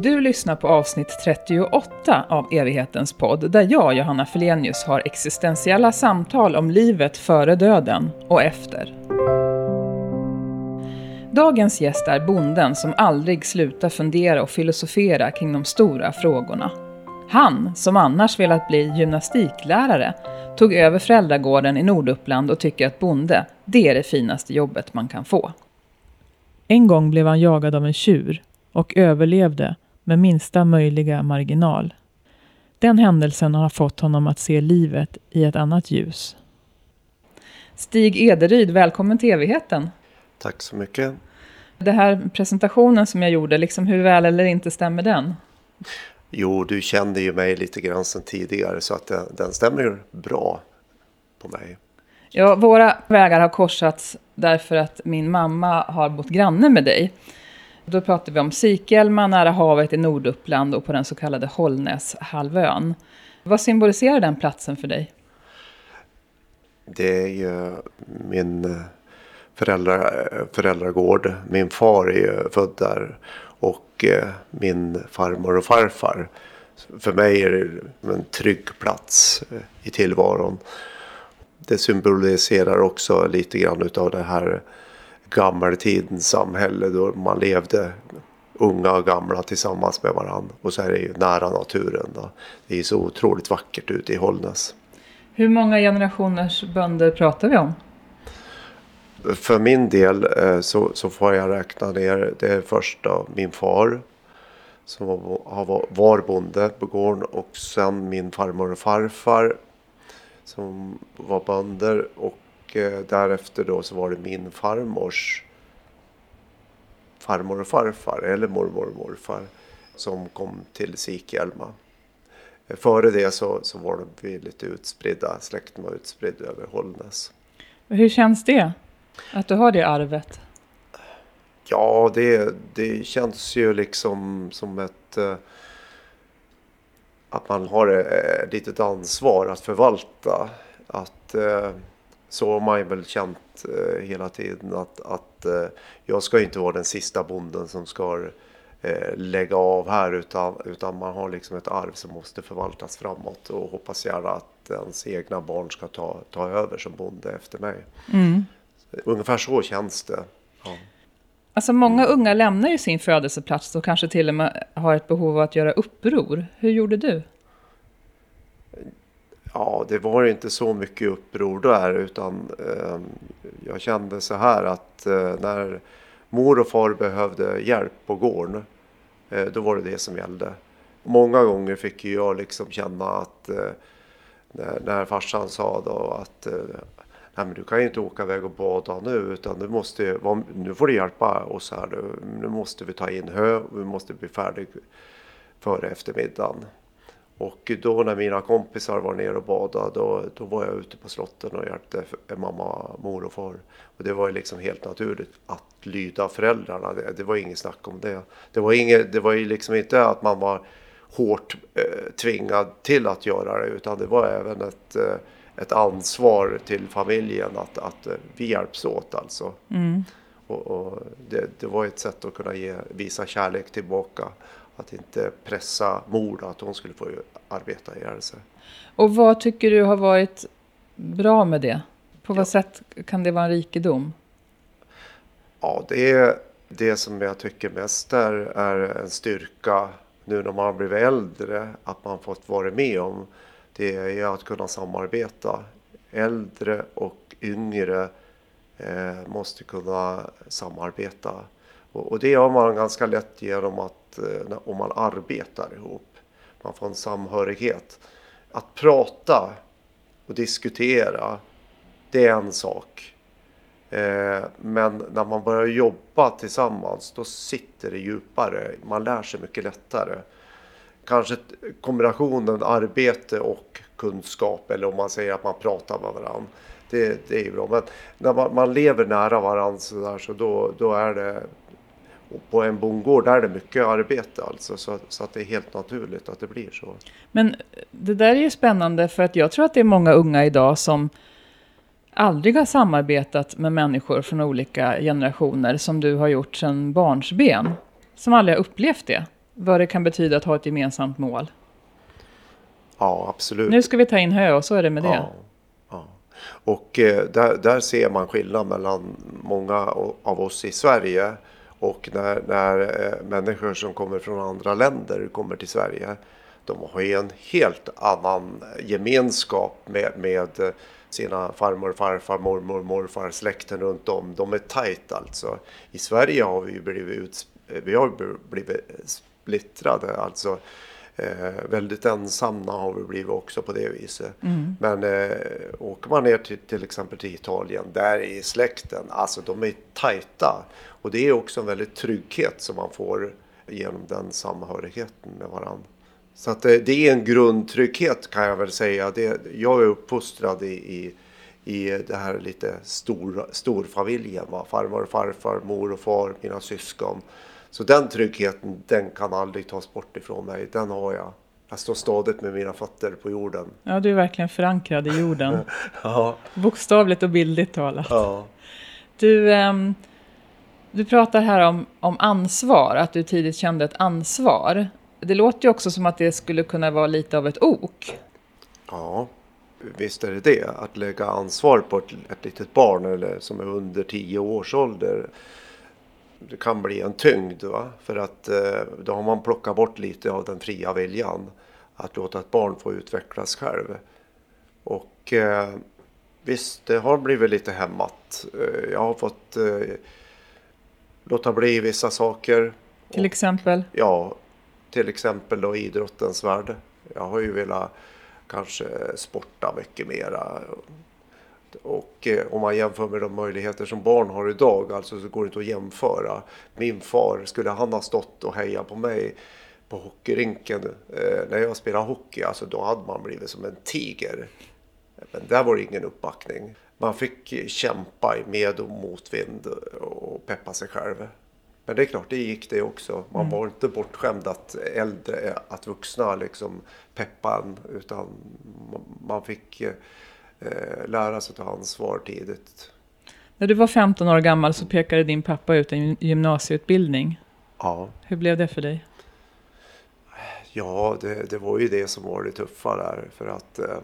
Du lyssnar på avsnitt 38 av Evighetens podd, där jag, Johanna Felenius, har existentiella samtal om livet före döden och efter. Dagens gäst är bonden som aldrig slutar fundera och filosofera kring de stora frågorna. Han, som annars velat bli gymnastiklärare, tog över föräldragården i Norduppland och tycker att bonde, det är det finaste jobbet man kan få. En gång blev han jagad av en tjur och överlevde med minsta möjliga marginal. Den händelsen har fått honom att se livet i ett annat ljus. Stig Ederyd, välkommen till evigheten. Tack så mycket. Den här presentationen som jag gjorde, liksom hur väl eller inte stämmer den? Jo, du kände ju mig lite grann sedan tidigare så att den, den stämmer bra på mig. Ja, våra vägar har korsats därför att min mamma har bott granne med dig. Då pratar vi om Sikelma, nära havet i Norduppland och på den så kallade Hållnäshalvön. Vad symboliserar den platsen för dig? Det är ju min föräldra, föräldragård. Min far är ju född där Eh, min farmor och farfar. För mig är det en trygg plats eh, i tillvaron. Det symboliserar också lite grann utav det här gammeltidens samhälle då man levde unga och gamla tillsammans med varandra. Och så är det ju nära naturen. Då. Det är så otroligt vackert ute i Hållnäs. Hur många generationers bönder pratar vi om? För min del eh, så, så får jag räkna ner det är första min far som var, var bonde på gården och sen min farmor och farfar som var bönder och eh, därefter då så var det min farmors farmor och farfar eller mormor och morfar som kom till Sikhjälma. Före det så, så var vi lite utspridda, släkten var utspridd över Hållnäs. Hur känns det? Att du har det arvet? Ja, det, det känns ju liksom som ett... Eh, att man har ett litet ansvar att förvalta. Att, eh, så har man väl känt eh, hela tiden att, att jag ska inte vara den sista bonden som ska lägga av här utan, utan man har liksom ett arv som måste förvaltas framåt och hoppas gärna att ens egna barn ska ta, ta över som bonde efter mig. Mm. Ungefär så känns det. Ja. Alltså många unga lämnar ju sin födelseplats och kanske till och med har ett behov av att göra uppror. Hur gjorde du? Ja, det var inte så mycket uppror där utan eh, jag kände så här att eh, när mor och far behövde hjälp på gården eh, då var det det som gällde. Många gånger fick jag liksom känna att eh, när, när farsan sa då att eh, Nej, men du kan ju inte åka iväg och bada nu utan du måste, nu får du hjälpa oss här. Nu, nu måste vi ta in hö, och vi måste bli färdig före eftermiddagen. Och då när mina kompisar var nere och badade då, då var jag ute på slotten och hjälpte mamma, mor och far. Och det var ju liksom helt naturligt att lyda föräldrarna. Det, det var inget snack om det. Det var, inget, det var ju liksom inte att man var hårt eh, tvingad till att göra det utan det var även ett eh, ett ansvar till familjen att, att eh, vi hjälps åt alltså. Mm. Och, och det, det, var ett sätt att kunna ge, visa kärlek tillbaka. Att inte pressa mor att hon skulle få arbeta ihjäl sig. Och vad tycker du har varit bra med det? På vad ja. sätt kan det vara en rikedom? Ja, det är det som jag tycker mest är, är en styrka nu när man har blivit äldre. Att man fått vara med om det är att kunna samarbeta. Äldre och yngre eh, måste kunna samarbeta. Och, och, det gör man ganska lätt genom att eh, om man arbetar ihop. Man får en samhörighet. Att prata och diskutera, det är en sak. Eh, men när man börjar jobba tillsammans då sitter det djupare. Man lär sig mycket lättare kanske kombinationen arbete och kunskap eller om man säger att man pratar med varandra. Det, det är ju bra. Men när man, man lever nära varandra så, där, så då, då är det på en bondgård där är det mycket arbete alltså så, så att det är helt naturligt att det blir så. Men det där är ju spännande för att jag tror att det är många unga idag som aldrig har samarbetat med människor från olika generationer som du har gjort sedan barnsben. Som aldrig har upplevt det. Vad det kan betyda att ha ett gemensamt mål. Ja, absolut. Nu ska vi ta in Hö och så är det med det. Ja. Och eh, där, där ser man skillnad mellan många av oss i Sverige och när, när eh, människor som kommer från andra länder kommer till Sverige. De har ju en helt annan gemenskap med, med sina farmor, farfar, mormor, morfar, släkten runt om. De är tajt alltså. I Sverige har vi blivit, ut, vi har blivit splittrade. Alltså eh, väldigt ensamma har vi blivit också på det viset. Mm. Men eh, åker man ner till till exempel till Italien, där är släkten, alltså de är tajta. Och det är också en väldigt trygghet som man får genom den samhörigheten med varandra. Så att det, eh, det är en grundtrygghet kan jag väl säga. Det, jag är uppfostrad i, i, i det här lite stor, storfamiljen. Va? Farmor, farfar, mor och far, mina syskon. Så den tryggheten, den kan aldrig tas bort ifrån mig. Den har jag. Jag står stadigt med mina fötter på jorden. Ja, du är verkligen förankrad i jorden. ja. Bokstavligt och bildligt talat. Ja. Du, um, du pratar här om, om ansvar, att du tidigt kände ett ansvar. Det låter ju också som att det skulle kunna vara lite av ett ok. Ja, visst är det det. Att lägga ansvar på ett, ett litet barn eller som är under tio års ålder det kan bli en tyngd. Va? För att eh, då har man plockat bort lite av den fria viljan. Att låta ett barn få utvecklas själv. Och eh, visst, det har blivit lite hämmat. Eh, jag har fått låta bli vissa saker. Till exempel? ja, till exempel då idrottens värld. Jag har ju velat kanske sporta mycket mera och eh, om man jämför med de möjligheter som barn har idag, alltså så går det inte att jämföra. Min far, skulle han ha stått och hejat på mig på hockeyrinken eh, när jag spelade hockey, alltså då hade man blivit som en tiger. Men där var det ingen uppbackning. Man fick kämpa i med och motvind och peppa sig själv. Men det är klart, det gick det också. Man mm. var inte bortskämd att äldre, att vuxna liksom peppa en, utan man fick eh, lära sig ta ansvar tidigt. När du var 15 år gammal så pekade din pappa ut en gymnasieutbildning. Ja. Hur blev det för dig? Ja, det, det var ju det som var det tuffa där. För att eh,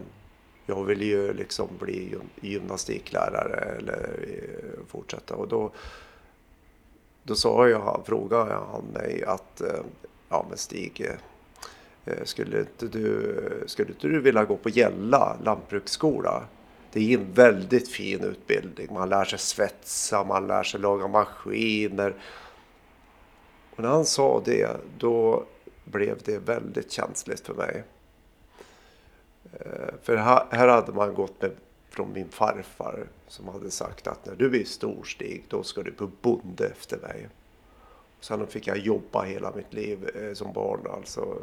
jag ville ju liksom bli gymnastiklärare eller eh, fortsätta. Och då, då sa jag, frågade han mig att eh, ja men Stig, eh, Eh, Eh, skulle inte du, skulle inte du vilja gå på Gälla lantbruksskola? Det är en väldigt fin utbildning. Man lär sig svetsa, man lär sig laga maskiner. Och när han sa det, då blev det väldigt känsligt för mig. Eh, för här, här hade man gått med från min farfar som hade sagt att när du blir stor Stig, då ska du på bonde efter mig. Sen fick jag jobba hela mitt liv eh, som barn alltså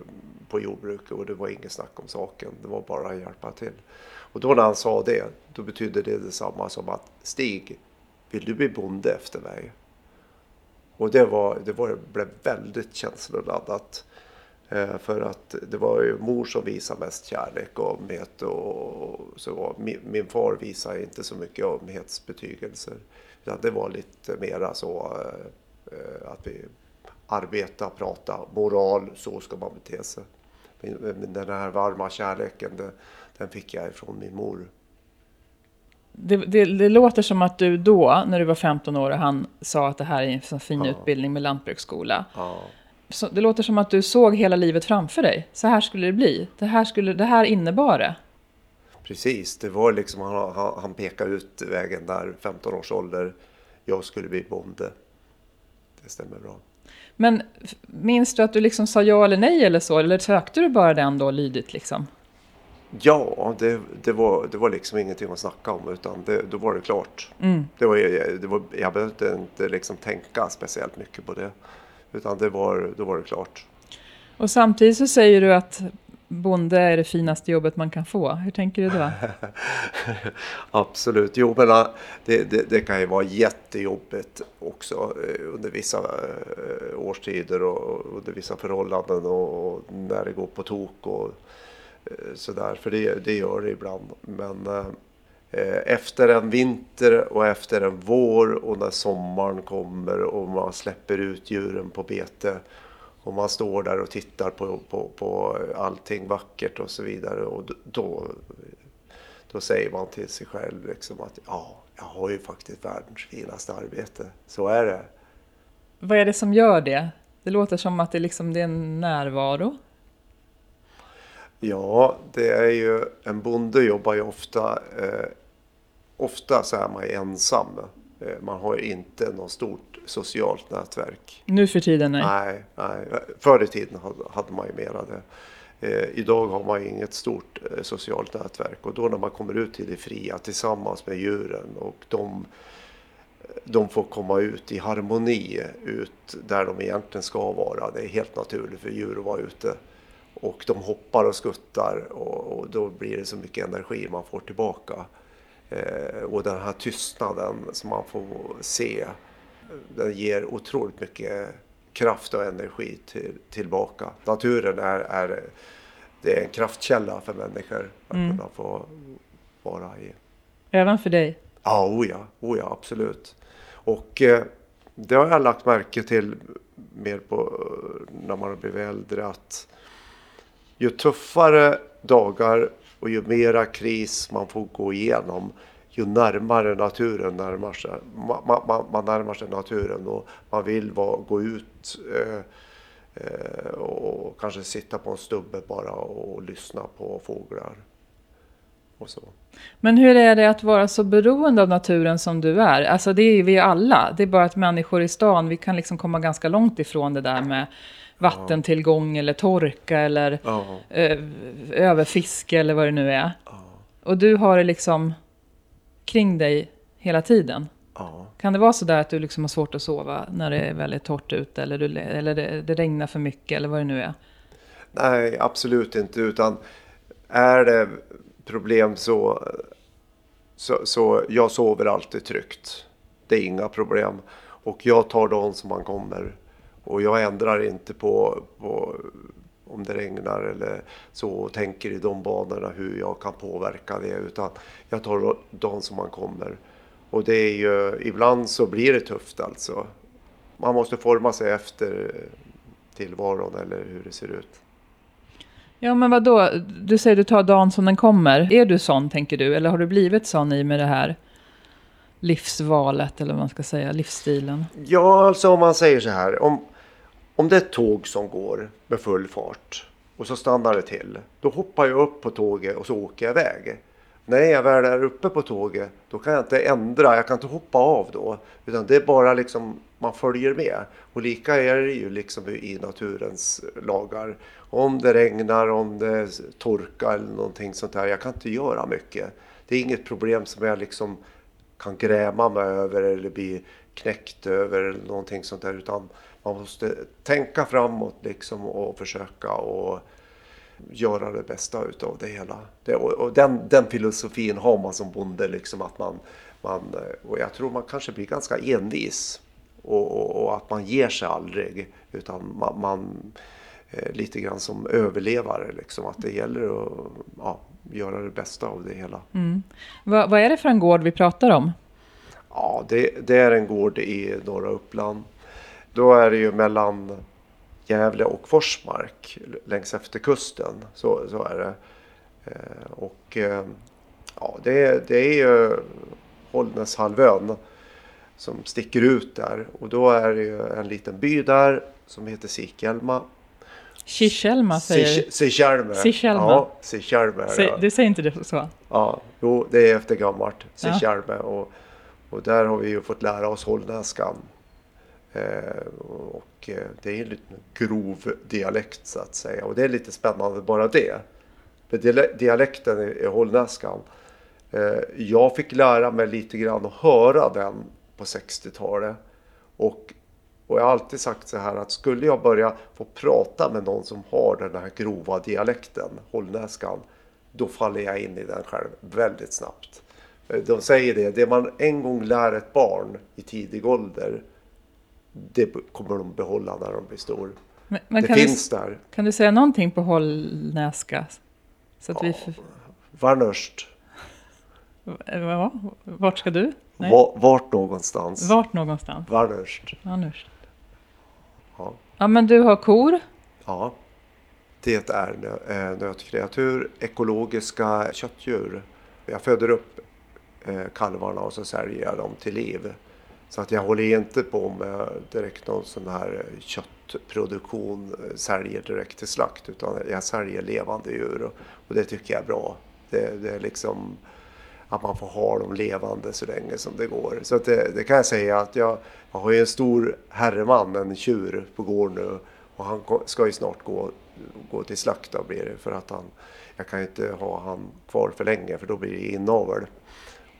på jordbruk och det var inget snack om saken. Det var bara att hjälpa till. Och då när han sa det, då betydde det detsamma som att Stig, vill du bli bonde efter mig? Och det, var, det var, blev väldigt känsloladdat. Eh, för att det var ju mor som visade mest kärlek och ömhet. Och så. Min, min far visade inte så mycket ömhetsbetygelser. Utan det var lite mera så Eh, att vi arbetar, pratar, moral, så ska man bete sig. Men den här varma kärleken, den, fick jag ifrån min mor. Det, det, det, låter som att du då, när du var 15 år och han sa att det här är en så fin ja. utbildning med lantbruksskola. Ja. Så det låter som att du såg hela livet framför dig. Så här skulle det bli. Det här, skulle, det här innebar det. Precis, det var liksom, han, han pekade ut vägen där, 15 års ålder. Jag skulle bli bonde det stämmer bra. Men minns du att du liksom sa ja eller nej eller så? Eller sökte du bara den då lydigt liksom? Ja, det, det, var, det var liksom ingenting att snacka om utan det, då var det klart. Mm. Det var, det var, jag behövde inte liksom tänka speciellt mycket på det. Utan det var, då var det klart. Och samtidigt så säger du att bonde är det finaste jobbet man kan få. Hur tänker du då? Absolut. Jo, men äh, det, det, det, kan ju vara jättejobbigt också äh, under vissa äh, årstider och under vissa förhållanden och, och när det går på tok och så sådär. För det, det gör det ibland. Men efter en vinter och efter en vår och när sommaren kommer och man släpper ut djuren på bete och man står där och tittar på, på, på allting vackert och så vidare och då, då säger man till sig själv liksom att ja, jag har ju faktiskt världens finaste arbete. Så är det. Vad är det som gör det? Det låter som att det, liksom, det är en närvaro. Ja, det är ju, en bonde jobbar ju ofta, eh, ofta så är man ensam. Eh, man har inte något stort socialt nätverk. Nu för tiden nej. Nej, nej. förr i tiden hade man ju mera det. Eh, idag har man inget stort eh, socialt nätverk och då när man kommer ut till det fria tillsammans med djuren och de, de får komma ut i harmoni ut där de egentligen ska vara. Det är helt naturligt för djur att vara ute. Och de hoppar och skuttar och, och då blir det så mycket energi man får tillbaka. Eh, och den här tystnaden som man får se, den ger otroligt mycket kraft och energi till, tillbaka. Naturen är, är, det är en kraftkälla för människor att mm. kunna få vara i. Även för dig? Ja, oh ja, oh ja absolut. Och eh, det har jag lagt märke till mer på när man har blivit äldre att ju tuffare dagar och ju mera kris man får gå igenom ju närmare naturen närmar sig. Man, man, man närmar sig naturen och man vill vara, gå ut eh, eh, och kanske sitta på en stubbe bara och lyssna på fåglar. Och så. Men hur är det att vara så beroende av naturen som du är? Alltså det är ju vi alla. Det är bara att människor i stan, vi kan liksom komma ganska långt ifrån det där med vattentillgång eller torka eller ja. eh, överfiske eller vad det nu är. Ja. Och du har det liksom kring dig hela tiden. Ja. Kan det vara så där att du liksom har svårt att sova när det är väldigt torrt ute eller, du, eller det, det, regnar för mycket eller vad det nu är? Nej, absolut inte. Utan är det problem så, så, så jag sover alltid tryggt. Det är inga problem. Och jag tar dagen som man kommer. Och jag ändrar inte på, på om det regnar eller så och tänker i de banorna hur jag kan påverka det. Utan jag tar dagen som man kommer. Och det är ju, ibland så blir det tufft alltså. Man måste forma sig efter tillvaron eller hur det ser ut. Ja men vad då? Du säger du tar dagen som den kommer. Är du sån tänker du? Eller har du blivit sån i med det här livsvalet eller vad man ska säga, livsstilen? Ja alltså om man säger så här. Om, om det är ett tåg som går med full fart och så stannar det till. Då hoppar jag upp på tåget och så åker jag iväg. När jag väl är uppe på tåget då kan jag inte ändra, jag kan inte hoppa av då. Utan det är bara liksom, man följer med. Och lika är det ju liksom i naturens lagar. Om det regnar, om det torkar eller någonting sånt där. Jag kan inte göra mycket. Det är inget problem som jag liksom kan gräma mig över eller bli knäckt över eller någonting sånt där. Utan man måste tänka framåt liksom och försöka och göra det bästa utav det hela. Det, och, och den, den, filosofin har man som bonde liksom att man, man och jag tror man kanske blir ganska envis och, och, och att man ger sig aldrig utan man, man eh, lite grann som överlevare liksom att det gäller att ja, göra det bästa av det hela. Mm. Vad, vad är det för en gård vi pratar om? Ja, det, det är en gård i norra Uppland då är det ju mellan Gävle och Forsmark längs efter kusten. Så, så är det. Eh, och eh, ja, det, det är ju Hållnäshalvön som sticker ut där. Och då är det ju en liten by där som heter Sikälma. Kikälma säger du? Sikälme. Sikälma. Ja, Sikälme. Ja. Du säger inte det så? Ja, jo, det är efter gammalt. Sikälme. Ja. Och, och där har vi ju fått lära oss hållnäskan. Eh, och eh, det är en grov dialekt så att säga. Och det är lite spännande bara det. För dialekten i hållnäskan. Eh, jag fick lära mig lite grann att höra den på 60-talet. Och, och jag har alltid sagt så här att skulle jag börja få prata med någon som har den här grova dialekten, hållnäskan. Då faller jag in i den själv väldigt snabbt. Eh, de säger det, det man en gång lär ett barn i tidig ålder det kommer de behålla när de blir stor. Men, men det finns du, där. Kan du säga någonting på hållnäska? Så att ja, vi... Varnörst. Ja, vart ska du? Nej. Vart någonstans? Vart någonstans? Varnörst. Varnörst. Ja. ja, men du har kor? Ja. Det är eh, nötkreatur, ekologiska köttdjur. Jag föder upp eh, kalvarna och så säljer jag dem till liv. Så att jag håller inte på med direkt någon sån här köttproduktion, säljer direkt till slakt, utan jag säljer levande djur och det tycker jag är bra. Det, det är liksom att man får ha dem levande så länge som det går. Så det, det, kan jag säga att jag, jag har ju en stor herreman, en tjur på gården nu och han ska ju snart gå, gå till slakt då blir det för att han, jag kan ju inte ha han kvar för länge för då blir det inavel.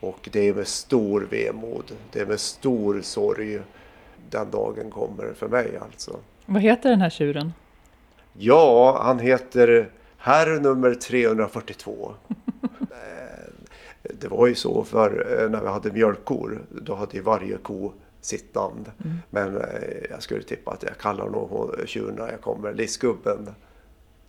Och det är med stor vemod, det är med stor sorg den dagen kommer för mig alltså. Vad heter den här tjuren? Ja, han heter herr nummer 342. det var ju så för eh, när vi hade mjölkkor, då hade ju varje ko sitt namn. Mm. Men eh, jag skulle tippa att jag kallar nog tjuren när jag kommer Lissgubben.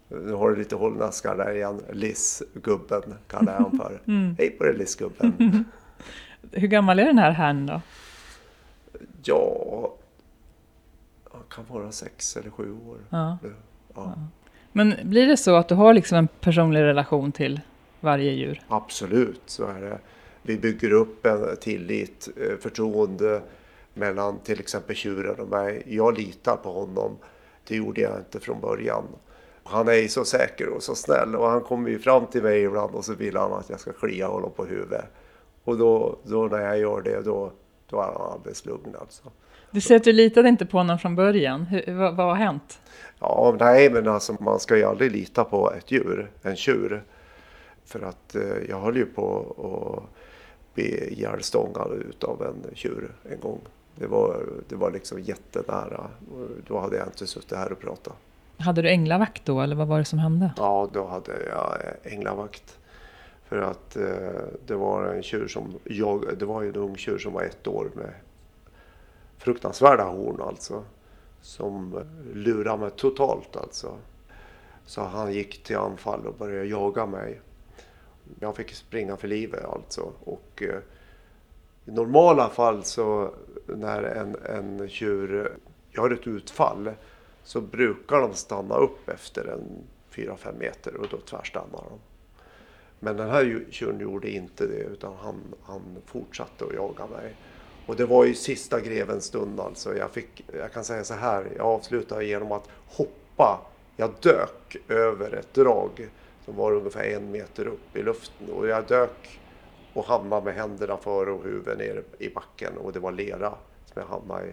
Nu har du lite hållnaskar där igen. Lissgubben kallar jag honom för. Mm. Hej på dig Lissgubben. Hur gammal är den här herrn då? Ja, han kan vara sex eller sju år. Ja. Ja. ja. Men blir det så att du har liksom en personlig relation till varje djur? Absolut, så är det. Vi bygger upp en tillit, eh, förtroende mellan till exempel tjuren och mig. Jag litar på honom. Det gjorde jag inte från början. Han är ju så säker och så snäll och han kommer ju fram till mig ibland och så vill han att jag ska klia honom på huvudet. Och då, då när jag gör det då, då är han alldeles lugn alltså. Du säger att du litade inte på honom från början. Hur, vad, vad har hänt? Ja, nej men alltså man ska ju aldrig lita på ett djur, en tjur. För att eh, jag höll ju på att bli ihjälstångad utav en tjur en gång. Det var, det var liksom jättenära. Då hade jag inte suttit här och pratat. Hade du änglavakt då eller vad var det som hände? Ja, då hade jag eh, änglavakt. För att eh, det var en tjur som jag, det var ju en ung tjur som var ett år med fruktansvärda horn alltså. Som lurade mig totalt alltså. Så han gick till anfall och började jaga mig. Jag fick springa för livet alltså. Och eh, i normala fall så när en, en tjur gör ett utfall så brukar de stanna upp efter en 4-5 meter och då tvärstannar de. Men den här tjuren gjorde inte det utan han, han fortsatte att jaga mig. Och det var ju sista grevens stund alltså. Jag, fick, jag kan säga så här, jag avslutade genom att hoppa. Jag dök över ett drag som var ungefär en meter upp i luften och jag dök och hamnade med händerna före och huvudet ner i backen och det var lera som jag hamnade i.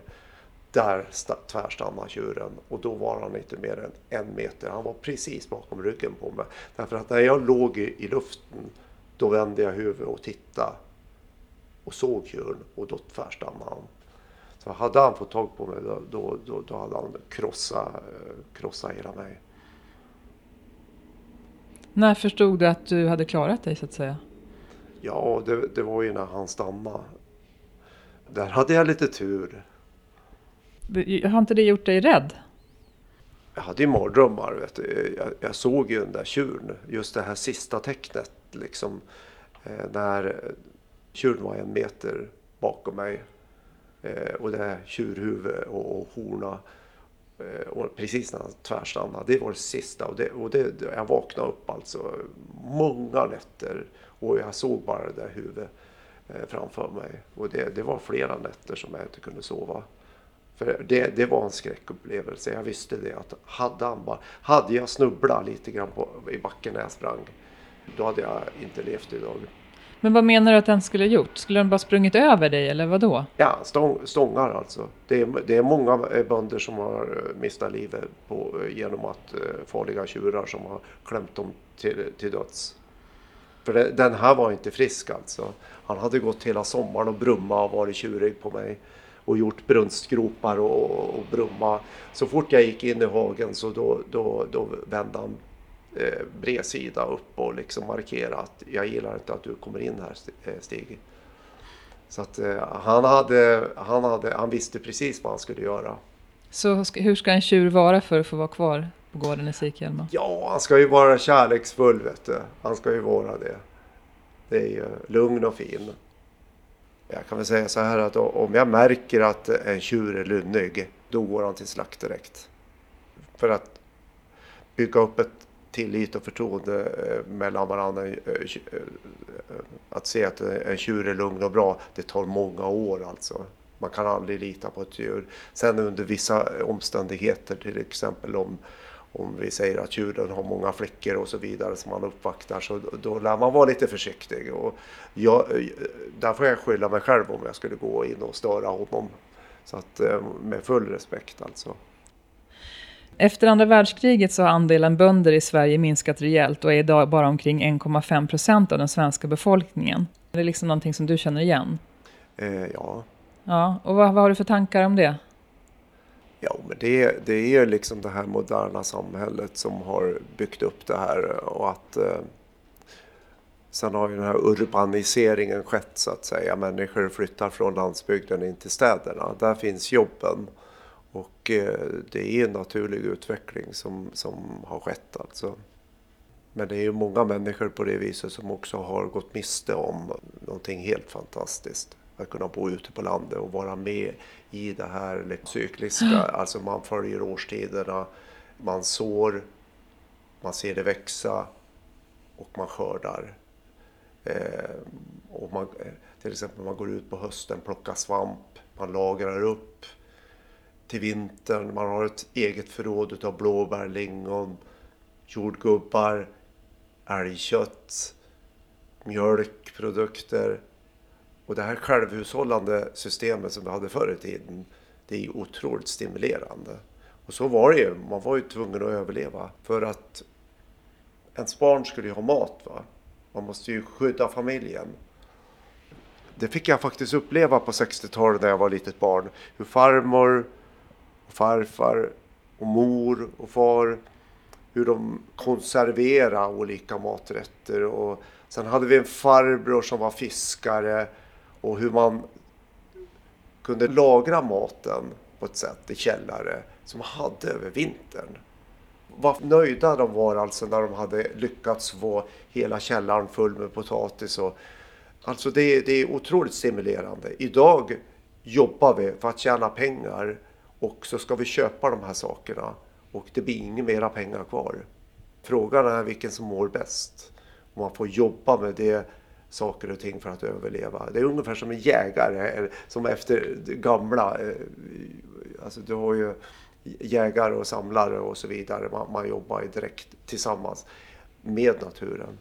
Där tvärstannade tjuren och då var han inte mer än en meter. Han var precis bakom ryggen på mig. Därför att när jag låg i, luften då vände jag huvudet och tittade och såg tjuren och då tvärstannade han. Så hade han fått tag på mig då, då, då, hade han krossat, eh, krossat hela mig. När förstod du att du hade klarat dig så att säga? Ja, det, det var ju när han stannade. Där hade jag lite tur. Har inte det gjort dig rädd? Jag hade ju mardrömmar. Vet du. Jag, jag såg ju den där tjuren, just det här sista tecknet. Liksom, eh, när tjuren var en meter bakom mig. Eh, och det här tjurhuvudet och, och horna. Eh, och precis när han tvärstannade, det var det sista. Och, det, och det, jag vaknade upp alltså många nätter och jag såg bara det där huvudet framför mig. Och det, det var flera nätter som jag inte kunde sova. För det, det var en skräckupplevelse. Jag visste det att hade, han bara, hade jag snubblat lite grann på, i backen när jag sprang, då hade jag inte levt idag. Men vad menar du att den skulle ha gjort? Skulle den bara sprungit över dig eller vad då? Ja, stång, stångar alltså. Det är, det är många eh, bönder som har eh, mistat livet på, genom att farliga tjurar som har klämt dem till, till döds. För det, den här var inte frisk alltså. Han hade gått hela sommaren och brumma och varit tjurig på mig. Och gjort brunstgropar och, och brumma. Så fort jag gick in i hagen så då, då, då vände han eh, bredsida upp och liksom markerade att jag gillar inte att du kommer in här eh, Stig. Så att eh, han, hade, han, hade, han visste precis vad han skulle göra. Så hur ska en tjur vara för att få vara kvar? på gården i Sikhjälma? Ja, han ska ju vara kärleksfull vet du. Han ska ju vara det. Det är ju lugn och fin. Jag kan väl säga så här att om jag märker att en tjur är lynnig, då går han till slakt direkt. För att bygga upp ett tillit och förtroende eh, mellan varandra. Eh, eh, att se att en tjur är lugn och bra, det tar många år alltså. Man kan aldrig lita på ett djur. Sen under vissa omständigheter, till exempel om, om vi säger att djuren har många fläckar och så vidare som man uppvaktar, så då lär man vara lite försiktig. Och jag, där får jag skylla mig själv om jag skulle gå in och störa honom. Så att med full respekt alltså. Efter andra världskriget så har andelen bönder i Sverige minskat rejält och är idag bara omkring 1,5 procent av den svenska befolkningen. Det är liksom någonting som du känner igen? Eh, ja. Ja, och vad, vad har du för tankar om det? Ja, men det, det är ju liksom det här moderna samhället som har byggt upp det här och att eh, Sen har ju den här urbaniseringen skett så att säga. Människor flyttar från landsbygden in till städerna. Där finns jobben. Och eh, det är en naturlig utveckling som, som har skett alltså. Men det är ju många människor på det viset som också har gått miste om någonting helt fantastiskt. Att kunna bo ute på landet och vara med i det här cykliska, alltså man följer årstiderna, man sår, man ser det växa och man skördar. Eh, och man, till exempel man går ut på hösten, plockar svamp, man lagrar upp till vintern. Man har ett eget förråd av blåbär, lingon, jordgubbar, älgkött, mjölkprodukter. Och det här självhushållande systemet som vi hade förr i tiden, det är otroligt stimulerande. Och så var det ju, man var ju tvungen att överleva för att ens barn skulle ju ha mat. Va? Man måste ju skydda familjen. Det fick jag faktiskt uppleva på 60-talet när jag var litet barn. Hur farmor och farfar och mor och far. Hur de konserverade olika maträtter. Och sen hade vi en farbror som var fiskare och hur man kunde lagra maten på ett sätt i källare som man hade över vintern. Vad nöjda de var alltså när de hade lyckats få hela källaren full med potatis. Och, alltså det, det är otroligt stimulerande. Idag jobbar vi för att tjäna pengar och så ska vi köpa de här sakerna och det blir inga mera pengar kvar. Frågan är vilken som mår bäst. om man får jobba med det saker och ting för att överleva. Det är ungefär som en jägare som efter gamla. Eh, alltså du har ju jägare och samlare och så vidare. Man, man jobbar direkt tillsammans med naturen.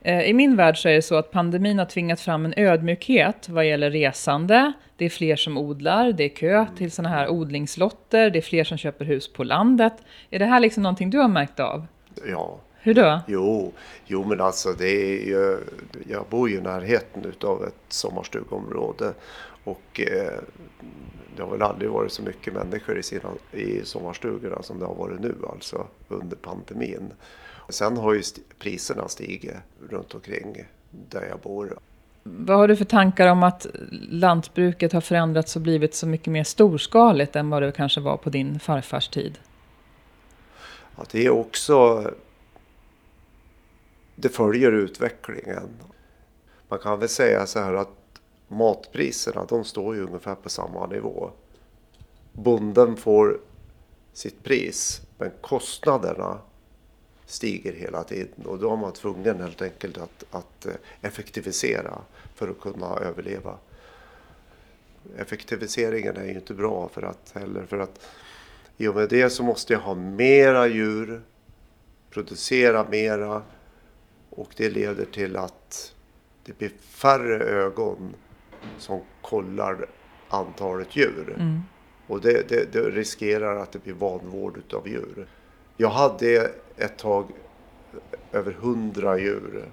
Eh, I min värld så är det så att pandemin har tvingat fram en ödmjukhet vad gäller resande. Det är fler som odlar, det är kö till sådana här odlingslotter, det är fler som köper hus på landet. Är det här liksom någonting du har märkt av? Ja. Hur då? Jo, jo men alltså det är ju, jag bor ju i närheten utav ett sommarstugområde och eh, det har väl aldrig varit så mycket människor i, sina, i sommarstugorna som det har varit nu alltså under pandemin. Sen har ju priserna stigit runt omkring där jag bor. Vad har du för tankar om att lantbruket har förändrats och blivit så mycket mer storskaligt än vad det kanske var på din farfars tid? Ja, det är också... Det följer utvecklingen. Man kan väl säga så här att matpriserna de står ju ungefär på samma nivå. Bonden får sitt pris men kostnaderna stiger hela tiden och då är man tvungen helt enkelt att, att eh, effektivisera för att kunna överleva. Effektiviseringen är ju inte bra för att heller för att i och med det så måste jag ha mera djur, producera mera och det leder till att det blir färre ögon som kollar antalet djur. Mm. Och det, det, det, riskerar att det blir vanvård utav djur. Jag hade ett tag över hundra djur.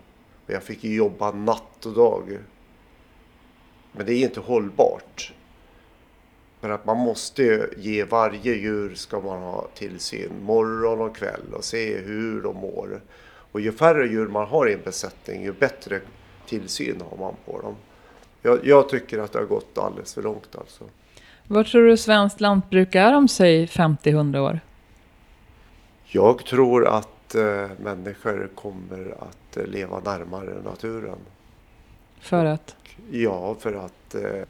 Och jag fick jobba natt och dag. Men det är inte hållbart. För att man måste ge varje djur ska man ha tillsyn morgon och kväll och se hur de mår. Och ju färre djur man har i en besättning ju bättre tillsyn har man på dem. Jag, jag tycker att det har gått alldeles för långt alltså. Vad tror du svenskt lantbruk är om säg 50-100 år? Jag tror att eh, människor kommer att eh, leva närmare naturen. För att? Ja, för att eh,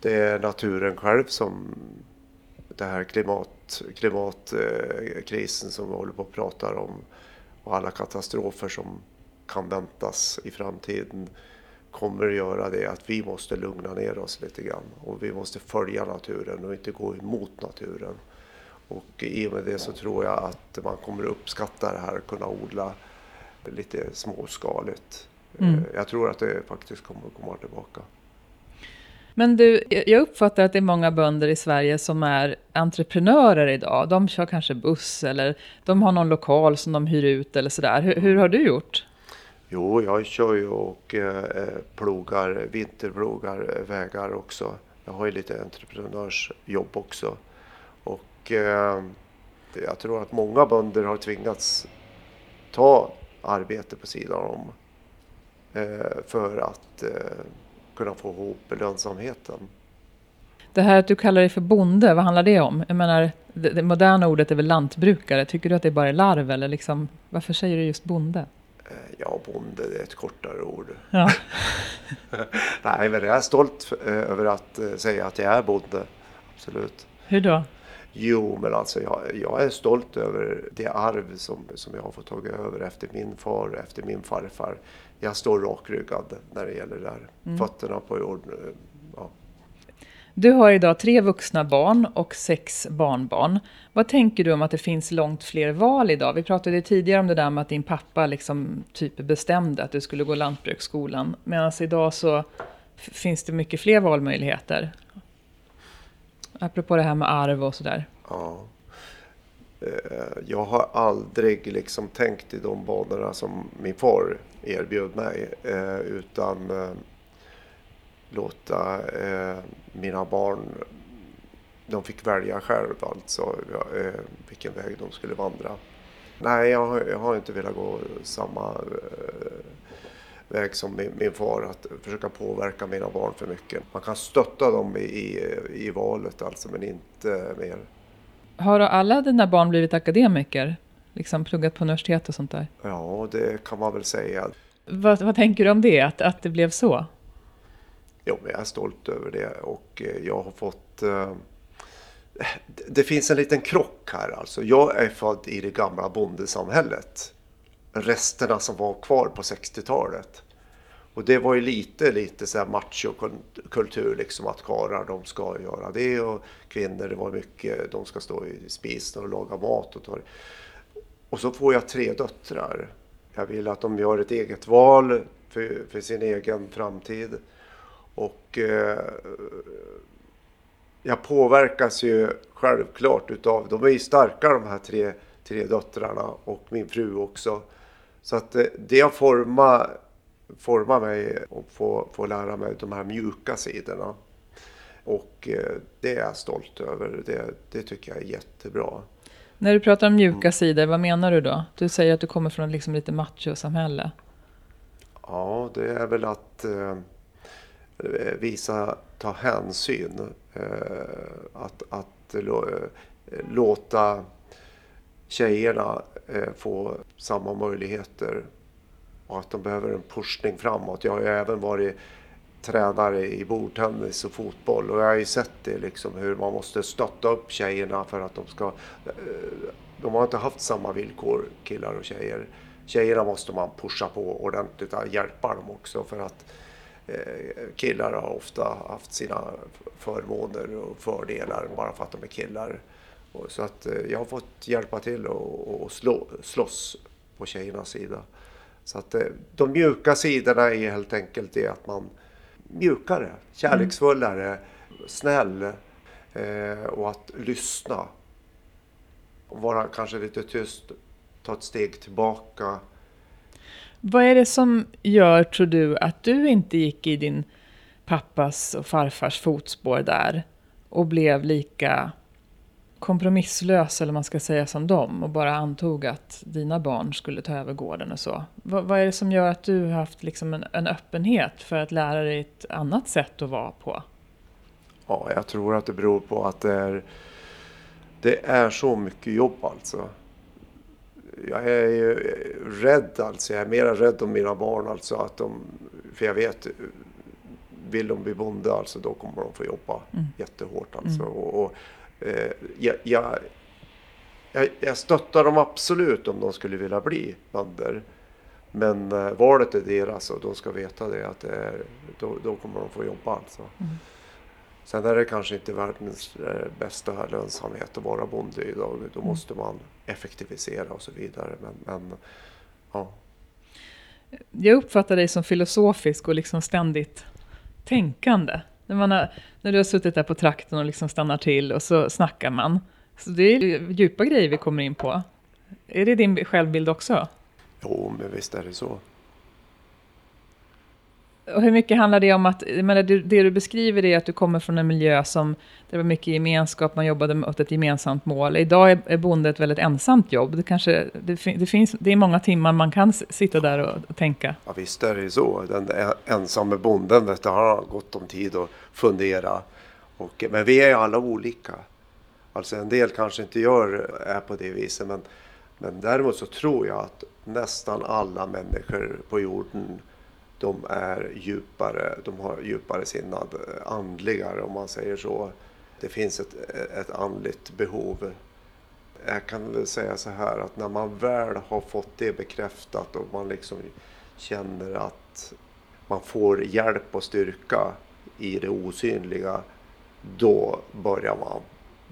det är naturen själv som det här klimat, klimatkrisen som vi håller på att prata om och alla katastrofer som kan väntas i framtiden kommer att göra det att vi måste lugna ner oss lite grann och vi måste följa naturen och inte gå emot naturen. Och i och med det så tror jag att man kommer uppskatta det här, kunna odla lite småskaligt. Mm. Jag tror att det faktiskt kommer att komma tillbaka. Men du, jag uppfattar att det är många bönder i Sverige som är entreprenörer idag. De kör kanske buss eller de har någon lokal som de hyr ut eller sådär. Hur, hur har du gjort? Jo, jag kör ju och eh, plogar, vinterplogar eh, vägar också. Jag har ju lite entreprenörsjobb också. Och eh, jag tror att många bönder har tvingats ta arbete på sidan om. Eh, för att eh, kunna få ihop lönsamheten. Det här att du kallar dig för bonde, vad handlar det om? Jag menar, det, det moderna ordet är väl lantbrukare. Tycker du att det är bara är larv eller liksom, varför säger du just bonde? Eh, ja, bonde det är ett kortare ord. Ja. Nej, men jag är stolt över att säga att jag är bonde. Absolut. Hur då? Jo, men alltså jag, jag, är stolt över det arv som, som jag har fått ta över efter min far och efter min farfar. Jag står rakryggad när det gäller det där. Mm. Fötterna på jorden. Ja. Du har idag tre vuxna barn och sex barnbarn. Vad tänker du om att det finns långt fler val idag? Vi pratade tidigare om det där med att din pappa liksom typ bestämde att du skulle gå lantbruksskolan. Medan idag så finns det mycket fler valmöjligheter. Apropå det här med arv och sådär. Ja. Eh, jag har aldrig liksom tänkt i de banorna som min far erbjöd mig. Eh, utan eh, låta eh, mina barn, de fick välja själv alltså vilken väg de skulle vandra. Nej, jag har, jag har inte velat gå samma väg som min, min, far, att försöka påverka mina barn för mycket. Man kan stötta dem i, i, i valet alltså, men inte mer. Har alla dina barn blivit akademiker? Liksom pluggat på universitet och sånt där? Ja, det kan man väl säga. Vad, vad tänker du om det, att, att det blev så? Jo, jag är stolt över det och eh, jag har fått... Eh, det finns en liten krock här alltså. Jag är född i det gamla bondesamhället resterna som var kvar på 60-talet. Och det var ju lite, lite så här machokultur liksom att karlar de ska göra det och kvinnor det var mycket, de ska stå i spisen och laga mat. Och, ta och så får jag tre döttrar. Jag vill att de gör ett eget val för, för sin egen framtid. Och eh, jag påverkas ju självklart utav, de är ju starka de här tre, tre döttrarna och min fru också. Så att eh, det har format, forma mig och få, få lära mig de här mjuka sidorna. Och eh, det är jag stolt över. Det, det tycker jag är jättebra. När du pratar om mjuka sidor, vad menar du då? Du säger att du kommer från liksom lite machosamhälle. Ja, det är väl att eh, eh visa, ta hänsyn. Eh, att att eh, låta tjejerna eh, få samma möjligheter och att de behöver en pushning framåt. Jag har ju även varit tränare i bordtennis och fotboll och jag har ju sett det liksom hur man måste stötta upp tjejerna för att de ska... Eh, de har inte haft samma villkor, killar och tjejer. Tjejerna måste man pusha på ordentligt, och hjälpa dem också för att eh, killar har ofta haft sina förmåner och fördelar bara för att de är killar. Så att eh, jag har fått hjälpa till och, slå, slåss på tjejernas sida. Så att de mjuka sidorna är helt enkelt det att man mjukare, kärleksfullare, mm. snäll eh, och att lyssna. Och vara kanske lite tyst, ta ett steg tillbaka. Vad är det som gör, tror du, att du inte gick i din pappas och farfars fotspår där och blev lika kompromisslös, eller man ska säga som dem, och bara antog att dina barn skulle ta över gården och så. Vad, vad är det som gör att du har haft liksom en, en, öppenhet för att lära dig ett annat sätt att vara på? Ja, jag tror att det beror på att det är, det är så mycket jobb alltså. jag är ju rädd alltså. Jag är mera rädd om mina barn alltså. Att de, för jag vet, vill de bli bonde alltså då kommer de få jobba mm. jättehårt alltså. Mm. Och, och jag, jag, jag, stöttar dem absolut om de skulle vilja bli bönder. Men eh, valet är deras och de ska veta det att det är, då, då kommer de få jobba alltså. Mm. Sen är det kanske inte världens eh, bästa lönsamhet att vara bonde idag. Då mm. måste man effektivisera och så vidare. Men, men ja. Jag uppfattar dig som filosofisk och liksom ständigt tänkande. När, man har, när du har suttit där på trakten och liksom stannar till och så snackar man. Så det är djupa grejer vi kommer in på. Är det din självbild också? Jo, men visst är det så. Och hur mycket handlar det om att, menar, det, det du beskriver är att du kommer från en miljö som, det var mycket gemenskap, man jobbade mot ett gemensamt mål. Idag är, är bonde ett väldigt ensamt jobb. Det, kanske, det, det, finns, det är många timmar man kan sitta där och, och tänka. Ja, visst är det så. Den ensamme bonden, vet du, har gott om tid att fundera. Och, men vi är alla olika. Alltså en del kanske inte gör, är på det viset. Men, men däremot så tror jag att nästan alla människor på jorden de är djupare, de har djupare sinnad, eh, andligare om man säger så. Det finns ett, eh, ett andligt behov. Jag kan väl säga så här att när man väl har fått det bekräftat och man liksom känner att man får hjälp och styrka i det osynliga, då börjar man,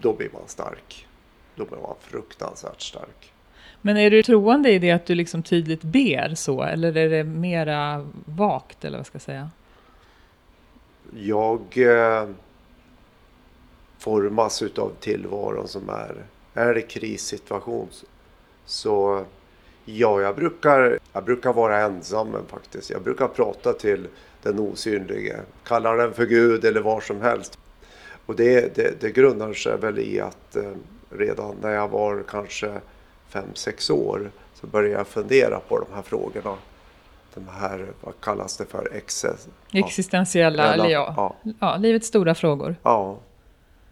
då blir man stark. Då blir man fruktansvärt stark. Men är du troende i det att du liksom tydligt ber så, eller är det mera vagt, eller vad ska jag säga? Jag eh, formas utav tillvaron som är. Är det krissituation så ja, jag brukar, jag brukar vara ensam faktiskt. Jag brukar prata till den osynlige, kalla den för Gud eller vad som helst. Och det, det, det grundar sig väl i att eh, redan när jag var kanske fem sex år så började jag fundera på de här frågorna. De här, vad kallas det för? Exes, Existentiella, ja. eller ja, ja. ja. livets stora frågor. Ja,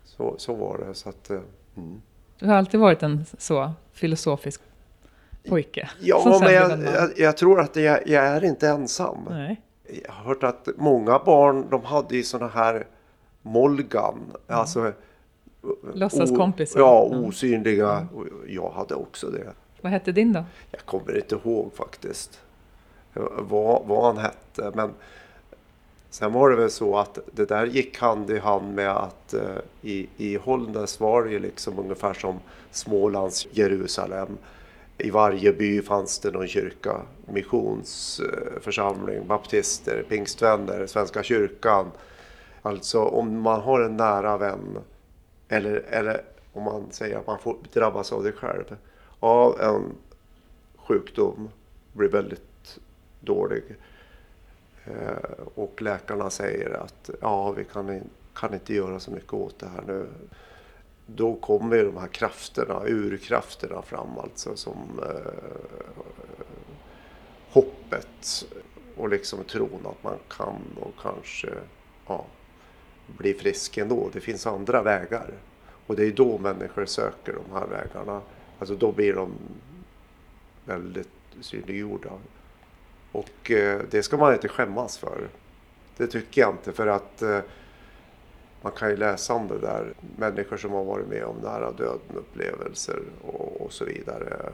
så, så var det. Så att, eh, mm. Du har alltid varit en så filosofisk pojke. Ja, men jag, jag, jag, tror att jag, jag, är inte ensam. Nej. Jag har hört att många barn, de hade ju sådana här Molgan, mm. alltså Låtsaskompisar? Ja, osynliga. Mm. Jag hade också det. Vad hette din då? Jag kommer inte ihåg faktiskt vad, vad han hette. Men sen var det väl så att det där gick hand i hand med att uh, i, i Hållnäs var det ju liksom ungefär som Smålands Jerusalem. I varje by fanns det någon kyrka, missionsförsamling, baptister, pingstvänner, Svenska kyrkan. Alltså om man har en nära vän eller, eller om man säger att man får drabbas av det själv. Av en sjukdom, blir väldigt dålig. Eh, och läkarna säger att ja, vi kan, kan inte göra så mycket åt det här nu. Då kommer de här krafterna, urkrafterna fram alltså som eh, hoppet och liksom tron att man kan och kanske ja, bli frisk ändå. Det finns andra vägar. Och det är då människor söker de här vägarna. Alltså då blir de väldigt synliggjorda. Och eh, det ska man inte skämmas för. Det tycker jag inte för att eh, man kan ju läsa om det där. Människor som har varit med om nära döden upplevelser och, och så vidare.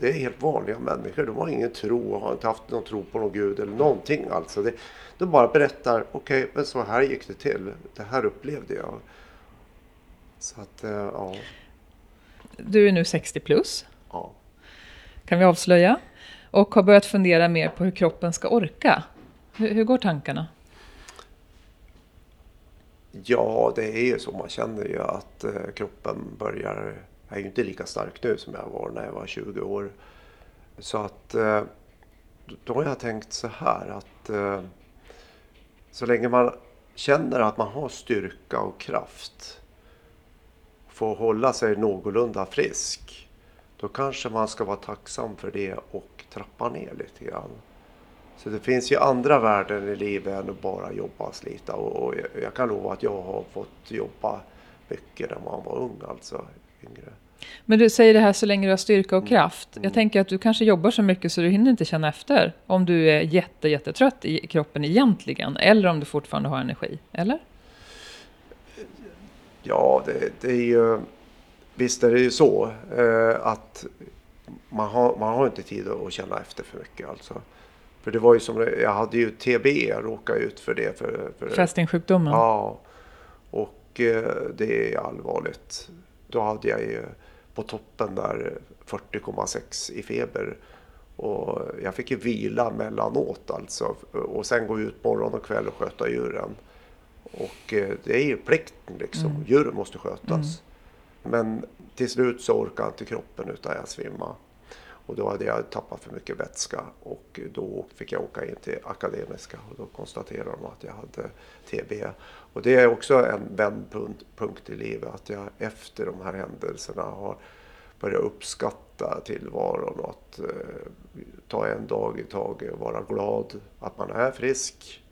Det är helt vanliga människor. De har ingen tro och har inte haft någon tro på någon gud eller någonting. Alltså det, de bara berättar, okej, okay, men så här gick det till. Det här upplevde jag. Så att, eh, ja. Du är nu 60 plus. Ja. Kan vi avslöja. Och har börjat fundera mer på hur kroppen ska orka. Hur, hur går tankarna? Ja, det är ju så. Man känner ju att eh, kroppen börjar... Jag är ju inte lika stark nu som jag var när jag var 20 år. Så att eh, då har jag tänkt så här att eh, så länge man känner att man har styrka och kraft får hålla sig någorlunda frisk. Då kanske man ska vara tacksam för det och trappa ner lite grann. Så det finns ju andra värden i livet än att bara jobba och slita. Och jag kan lova att jag har fått jobba mycket när man var ung alltså. Yngre. Men du säger det här så länge du har styrka och Mm. kraft. Jag Mm. tänker att du kanske jobbar så mycket så du hinner inte känna efter om du är jätte, jättetrött i kroppen egentligen. Eller om du fortfarande har energi. Eller? Ja, det, det är ju... Visst är det ju så eh, att man har, man har inte tid att känna efter för mycket alltså. För det var ju som, jag hade ju TB, jag råkade ut för det. För, för, Fästingsjukdomen. Ja, och eh, det är allvarligt. Då hade jag ju på toppen där 40,6 i feber. Och jag fick ju vila mellanåt alltså. Och sen gå ut morgon och kväll och sköta djuren. Och eh, det är ju plikten liksom. Mm. Djuren måste skötas. Men till slut så orkade inte kroppen utan jag svimmade. Och då hade jag tappat för mycket vätska och då fick jag åka in till Akademiska och då konstaterade de att jag hade TB. Och det är också en vändpunkt punkt i livet att jag efter de här händelserna har börjat uppskatta tillvaron och att eh, ta en dag i taget och vara glad att man är frisk.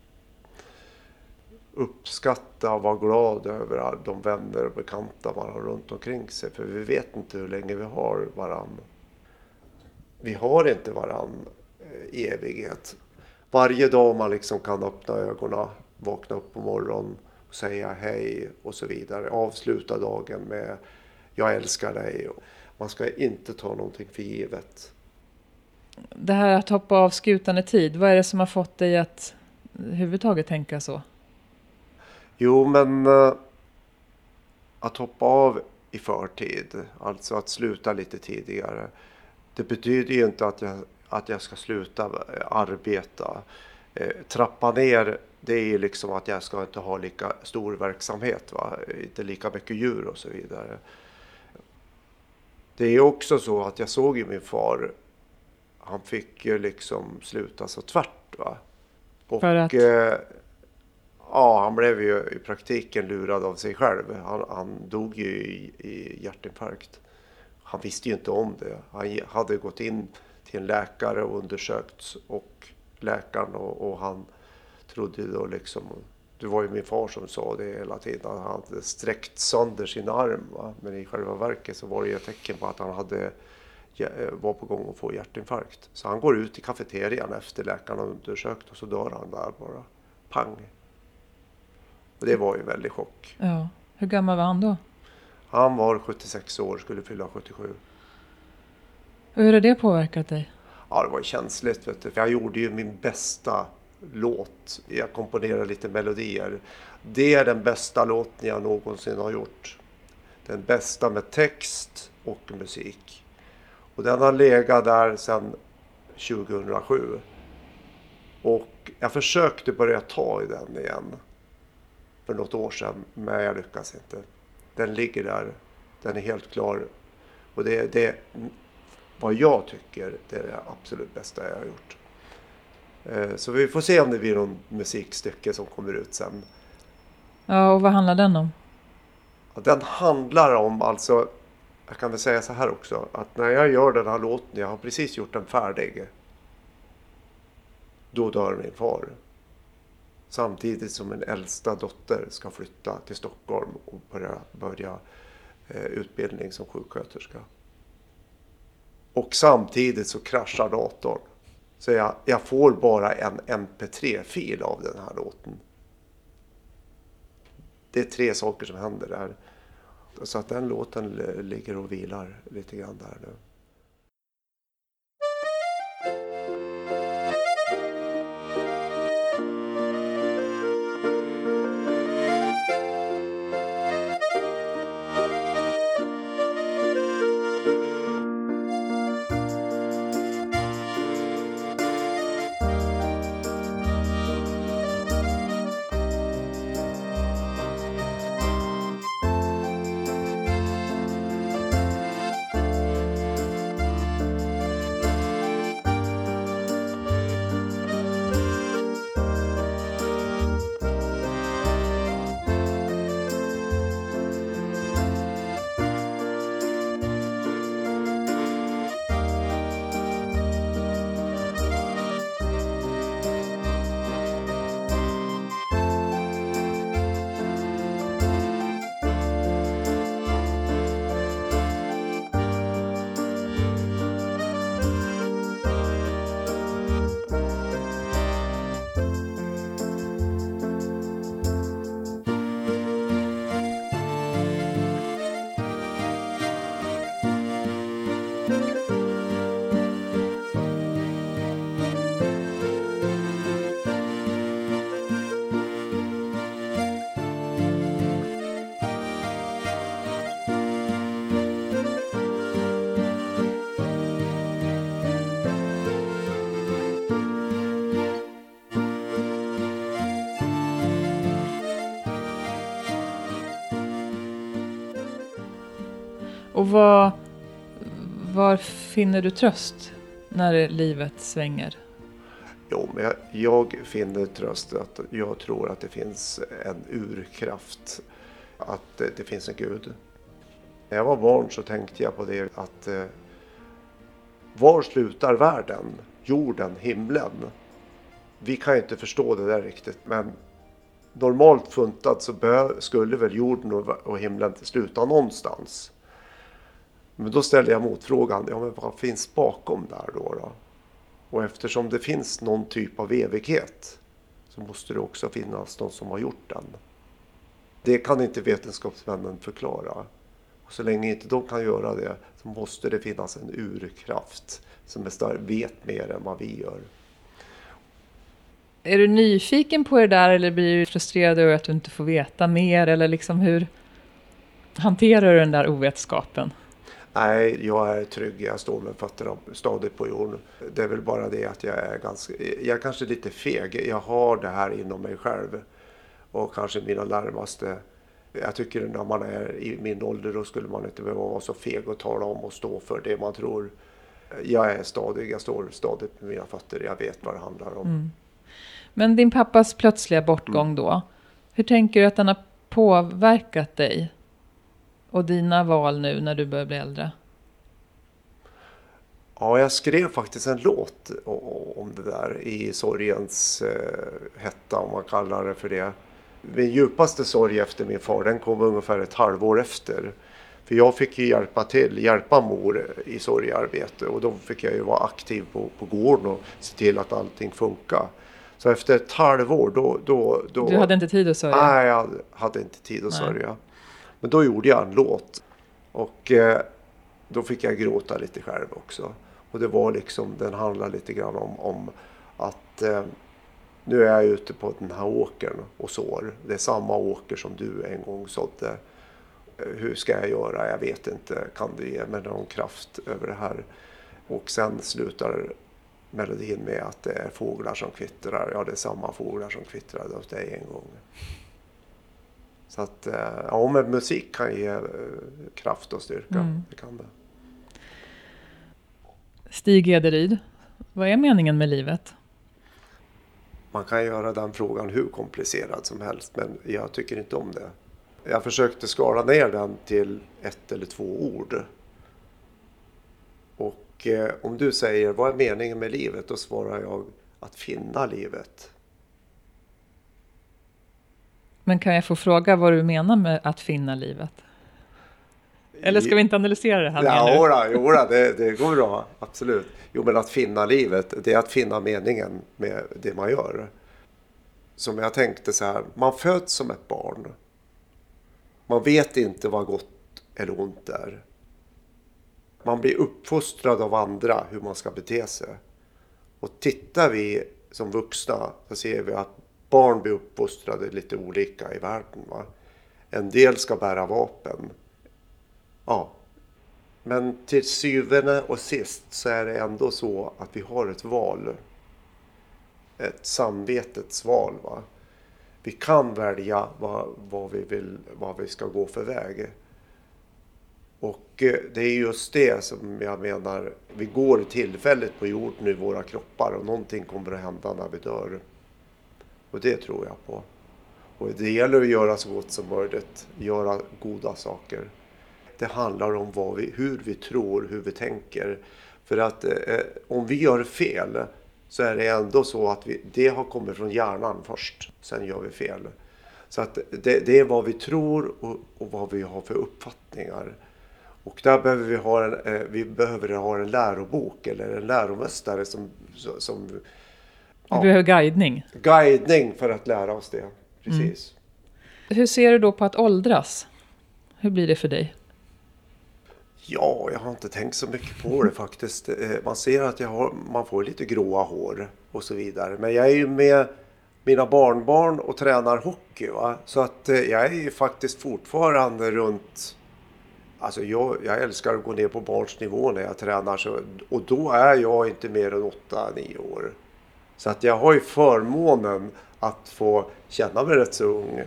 Uppskatta och vara glad över de vänner och bekanta man har runt omkring sig. För vi vet inte hur länge vi har varann. Vi har inte varann i evighet. Varje dag man liksom kan öppna ögonen, vakna upp på morgonen säga hej och så vidare. Avsluta dagen med jag älskar dig. Man ska inte ta någonting för givet. Det här att hoppa av skutan i tid. Vad är det som har fått dig att överhuvudtaget tänka så? Jo, men eh, att hoppa av i förtid, alltså att sluta lite tidigare. Det betyder ju inte att jag, att jag ska sluta eh, arbeta. Eh, trappa ner, det är ju liksom att jag ska inte ha lika stor verksamhet, va? inte lika mycket djur och så vidare. Det är också så att jag såg ju min far, han fick ju liksom sluta så tvärt. Va? Och, För att? eh, Ja, han blev ju i praktiken lurad av sig själv. Han, han dog ju i, i hjärtinfarkt. Han visste ju inte om det. Han hade gått in till en läkare och undersökts och läkaren och, och han trodde då liksom, det var ju min far som sa det hela tiden, att han hade sträckt sönder sin arm. Va? Men i själva verket så var det ju ett tecken på att han hade, ja, var på gång att få hjärtinfarkt. Så han går ut i kafeterian efter läkaren har undersökt och så dör han där bara. Pang! Och det var ju en väldig chock. Ja. Hur gammal var han då? Han var 76 år, skulle fylla 77. Och hur har det påverkat dig? Ja, det var känsligt. Vet du. För jag gjorde ju min bästa låt. Jag komponerar lite melodier. Det är den bästa låten jag någonsin har gjort. Den bästa med text och musik. Och den har legat där sedan 2007. Och jag försökte börja ta i den igen. För något år sedan. Men jag lyckas inte. Den ligger där. Den är helt klar. Och det är det vad jag tycker det är det absolut bästa jag har gjort. Eh, Så vi får se om det blir någon musikstycke som kommer ut sen. Ja, och vad handlar den om? Den handlar om, alltså, jag kan väl säga så här också, att när jag gör den här låten, jag har precis gjort den färdig. Då dör min far. Samtidigt som min äldsta dotter ska flytta till Stockholm och börja, börja eh, utbildning som sjuksköterska. Och samtidigt så kraschar datorn. Så jag, jag får bara en mp3-fil av den här låten. Det är tre saker som händer där. Så att den låten ligger och vilar lite grann där nu. Och vad, var finner du tröst när livet svänger? Jo, men jag, jag finner tröst att jag tror att det finns en urkraft. Att det, det finns en gud. När jag var barn så tänkte jag på det att eh, var slutar världen? Jorden, himlen? Vi kan ju inte förstå det där riktigt, men normalt funtat så skulle väl jorden och, och himlen sluta någonstans. Men då ställde jag motfrågan, ja men vad finns bakom där då? då? Och eftersom det finns någon typ av evighet så måste det också finnas någon som har gjort den. Det kan inte vetenskapsmännen förklara. Och så länge inte de kan göra det så måste det finnas en urkraft som är stark, vet mer än vad vi gör. Är du nyfiken på det där eller blir du frustrerad över att du inte får veta mer? Eller liksom hur hanterar du den där ovetskapen? Nej, jag är trygg. Jag står med fötterna stadigt på jorden. Det är väl bara det att jag är ganska, jag är kanske lite feg. Jag har det här inom mig själv. Och kanske mina närmaste. Jag tycker när man är i min ålder då skulle man inte behöva vara så feg och tala om och stå för det man tror. Jag är stadig, jag står stadigt med mina fötter. Jag vet vad det handlar om. Mm. Men din pappas plötsliga bortgång mm. då. Hur tänker du att den har påverkat dig? Och dina val nu när du börjar bli äldre? Ja, jag skrev faktiskt en låt om det där i sorgens eh, hetta, om man kallar det för det. Min djupaste sorg efter min far, den kom ungefär ett halvår efter. För jag fick ju hjälpa till, hjälpa mor i sorgarbete och då fick jag ju vara aktiv på, på gården och se till att allting funkar. Så efter ett halvår då, då, då... Du hade inte tid att sörja? Nej, jag hade inte tid att Nej. sörja. Men då gjorde jag en låt. Och eh, då fick jag gråta lite själv också. Och det var liksom, den handlar lite grann om, om att eh, nu är jag ute på den här åkern och sår. Det är samma åker som du en gång sådde. Eh, hur ska jag göra? Jag vet inte. Kan du ge mig någon kraft över det här? Och sen slutar melodin med att det är fåglar som kvittrar. Ja, det är samma fåglar som kvittrade åt dig en gång. Så att, eh, ja men musik kan ge eh, kraft och styrka. Mm. Det kan det. Stig Ederyd, vad är meningen med livet? Man kan göra den frågan hur komplicerad som helst, men jag tycker inte om det. Jag försökte skala ner den till ett eller två ord. Och eh, om du säger vad är meningen med livet? Då svarar jag att finna livet. Men kan jag få fråga vad du menar med att finna livet? Eller ska vi inte analysera det här ja, mer nu? Jodå, jodå det, det går bra. Absolut. Jo, men att finna livet, det är att finna meningen med det man gör. Som jag tänkte så här, man föds som ett barn. Man vet inte vad gott eller ont är. Man blir uppfostrad av andra hur man ska bete sig. Och tittar vi som vuxna så ser vi att barn blir uppfostrade lite olika i världen. Va? En del ska bära vapen. Ja. Men till syvende och sist så är det ändå så att vi har ett val. Ett samvetets val. Va? Vi kan välja vad, vad, vi vill, vad vi ska gå för väg. Och eh, det är just det som jag menar, vi går tillfälligt på jorden i våra kroppar och någonting kommer att hända när vi dör. Och det tror jag på. Och det gäller att göra så gott som möjligt, göra goda saker. Det handlar om vad vi, hur vi tror, hur vi tänker. För att eh, eh, om vi gör fel så är det ändå så att vi, det har kommit från hjärnan först. Sen gör vi fel. Så att det, det är vad vi tror och, och, vad vi har för uppfattningar. Och där behöver vi ha en, eh, vi behöver ha en lärobok eller en läromästare som, som vi ja. behöver guidning. Guidning för att lära oss det. Precis. Mm. Hur ser du då på att åldras? Hur blir det för dig? Ja, jag har inte tänkt så mycket på det faktiskt. Eh, man ser att jag har, man får lite gråa hår och så vidare. Men jag är ju med mina barnbarn och tränar hockey. Va? Så att eh, jag är ju faktiskt fortfarande runt... Alltså jag, jag älskar att gå ner på barns nivå när jag tränar. Så, och då är jag inte mer än 8-9 år. Så att jag har ju förmånen att få känna mig rätt så ung.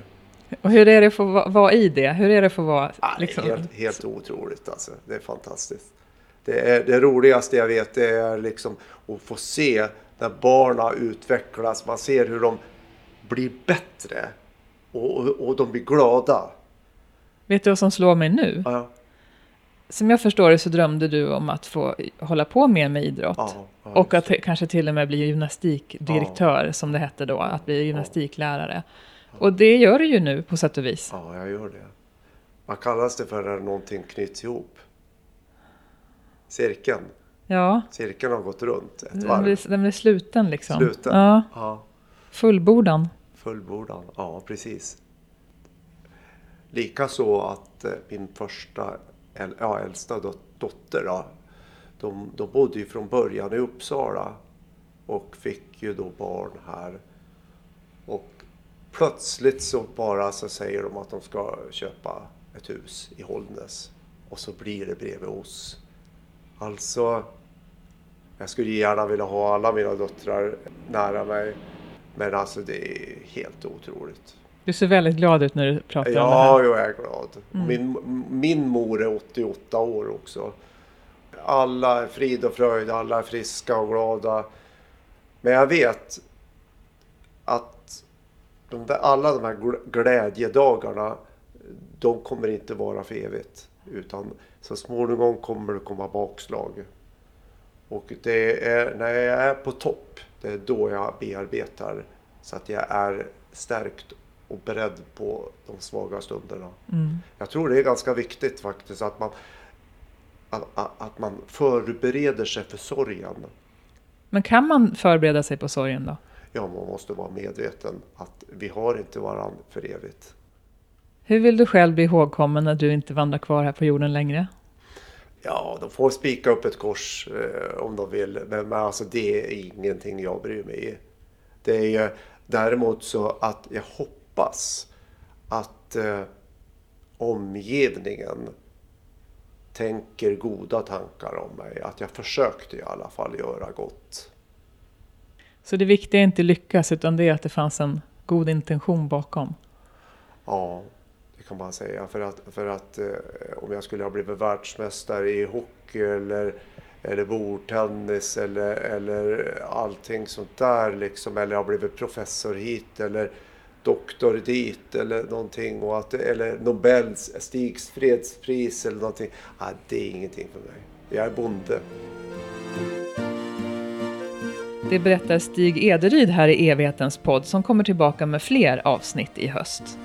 Och hur är det att få va- vara i det? Hur är det att få vara... Liksom, helt, helt otroligt alltså. Det är fantastiskt. Det, är, det roligaste jag vet det är liksom att få se när barnen utvecklas. Man ser hur de blir bättre och, och, och de blir glada. Vet du vad som slår mig nu? Ja, Som jag förstår det så drömde du om att få hålla på mer med idrott. ja, ja, och att kanske till och med bli gymnastikdirektör, som det hette då, att bli gymnastiklärare. Och det gör du ju nu på sätt och vis. Ja, jag gör det. Vad kallas det för när någonting knyts ihop? Cirkeln. Ja, Cirkeln har gått runt ett den varv. blir, den blir sluten liksom. Sluten. Ja, Ja, fullbordan. fullbordan. Ja, precis. Likaså att eh, min första, ja, äldsta dot- dotter, då, de, de bodde ju från början i Uppsala och fick ju då barn här. Och plötsligt så bara så säger de att de ska köpa ett hus i Hållnäs. Och så blir det bredvid oss. Alltså, jag skulle gärna vilja ha alla mina döttrar nära mig. Men alltså det är helt otroligt. Du ser väldigt glad ut när du pratar om det Ja, här. jag är glad. Min, min mor är 88 år också. Alla är frid och fröjd, alla är friska och glada. Men jag vet att de där, alla de här gl- glädjedagarna, de kommer inte vara för evigt. Utan så småningom kommer det komma bakslag. Och det är när jag är på topp, det är då jag bearbetar. Så att jag är stärkt och beredd på de svaga stunderna. Mm. Jag tror det är ganska viktigt faktiskt att man, att, att- man förbereder sig för sorgen. Men kan man förbereda sig på sorgen då? Ja, man måste vara medveten att vi har inte varandra för evigt. Hur vill du själv bli ihågkommen när du inte vandrar kvar här på jorden längre? Ja, de får spika upp ett kors eh, om de vill. Men, men alltså det är ingenting jag bryr mig i. Det är ju däremot så att jag hoppas att eh, omgivningen tänker goda tankar om mig. Att jag försökte i alla fall göra gott. Så det viktiga är inte lyckas, utan det är att det fanns en god intention bakom. Ja, det kan man säga. För att, för att eh, om jag skulle ha blivit världsmästare i hockey eller, eller bordtennis eller, eller allting sånt där liksom. Eller ha blivit professor hit eller doktor dit eller någonting. Och att, eller Nobels, Stigs fredspris eller någonting. Ah, det är ingenting för mig. Jag är bonde. Det berättar Stig Ederyd här i Evighetens podd som kommer tillbaka med fler avsnitt i höst.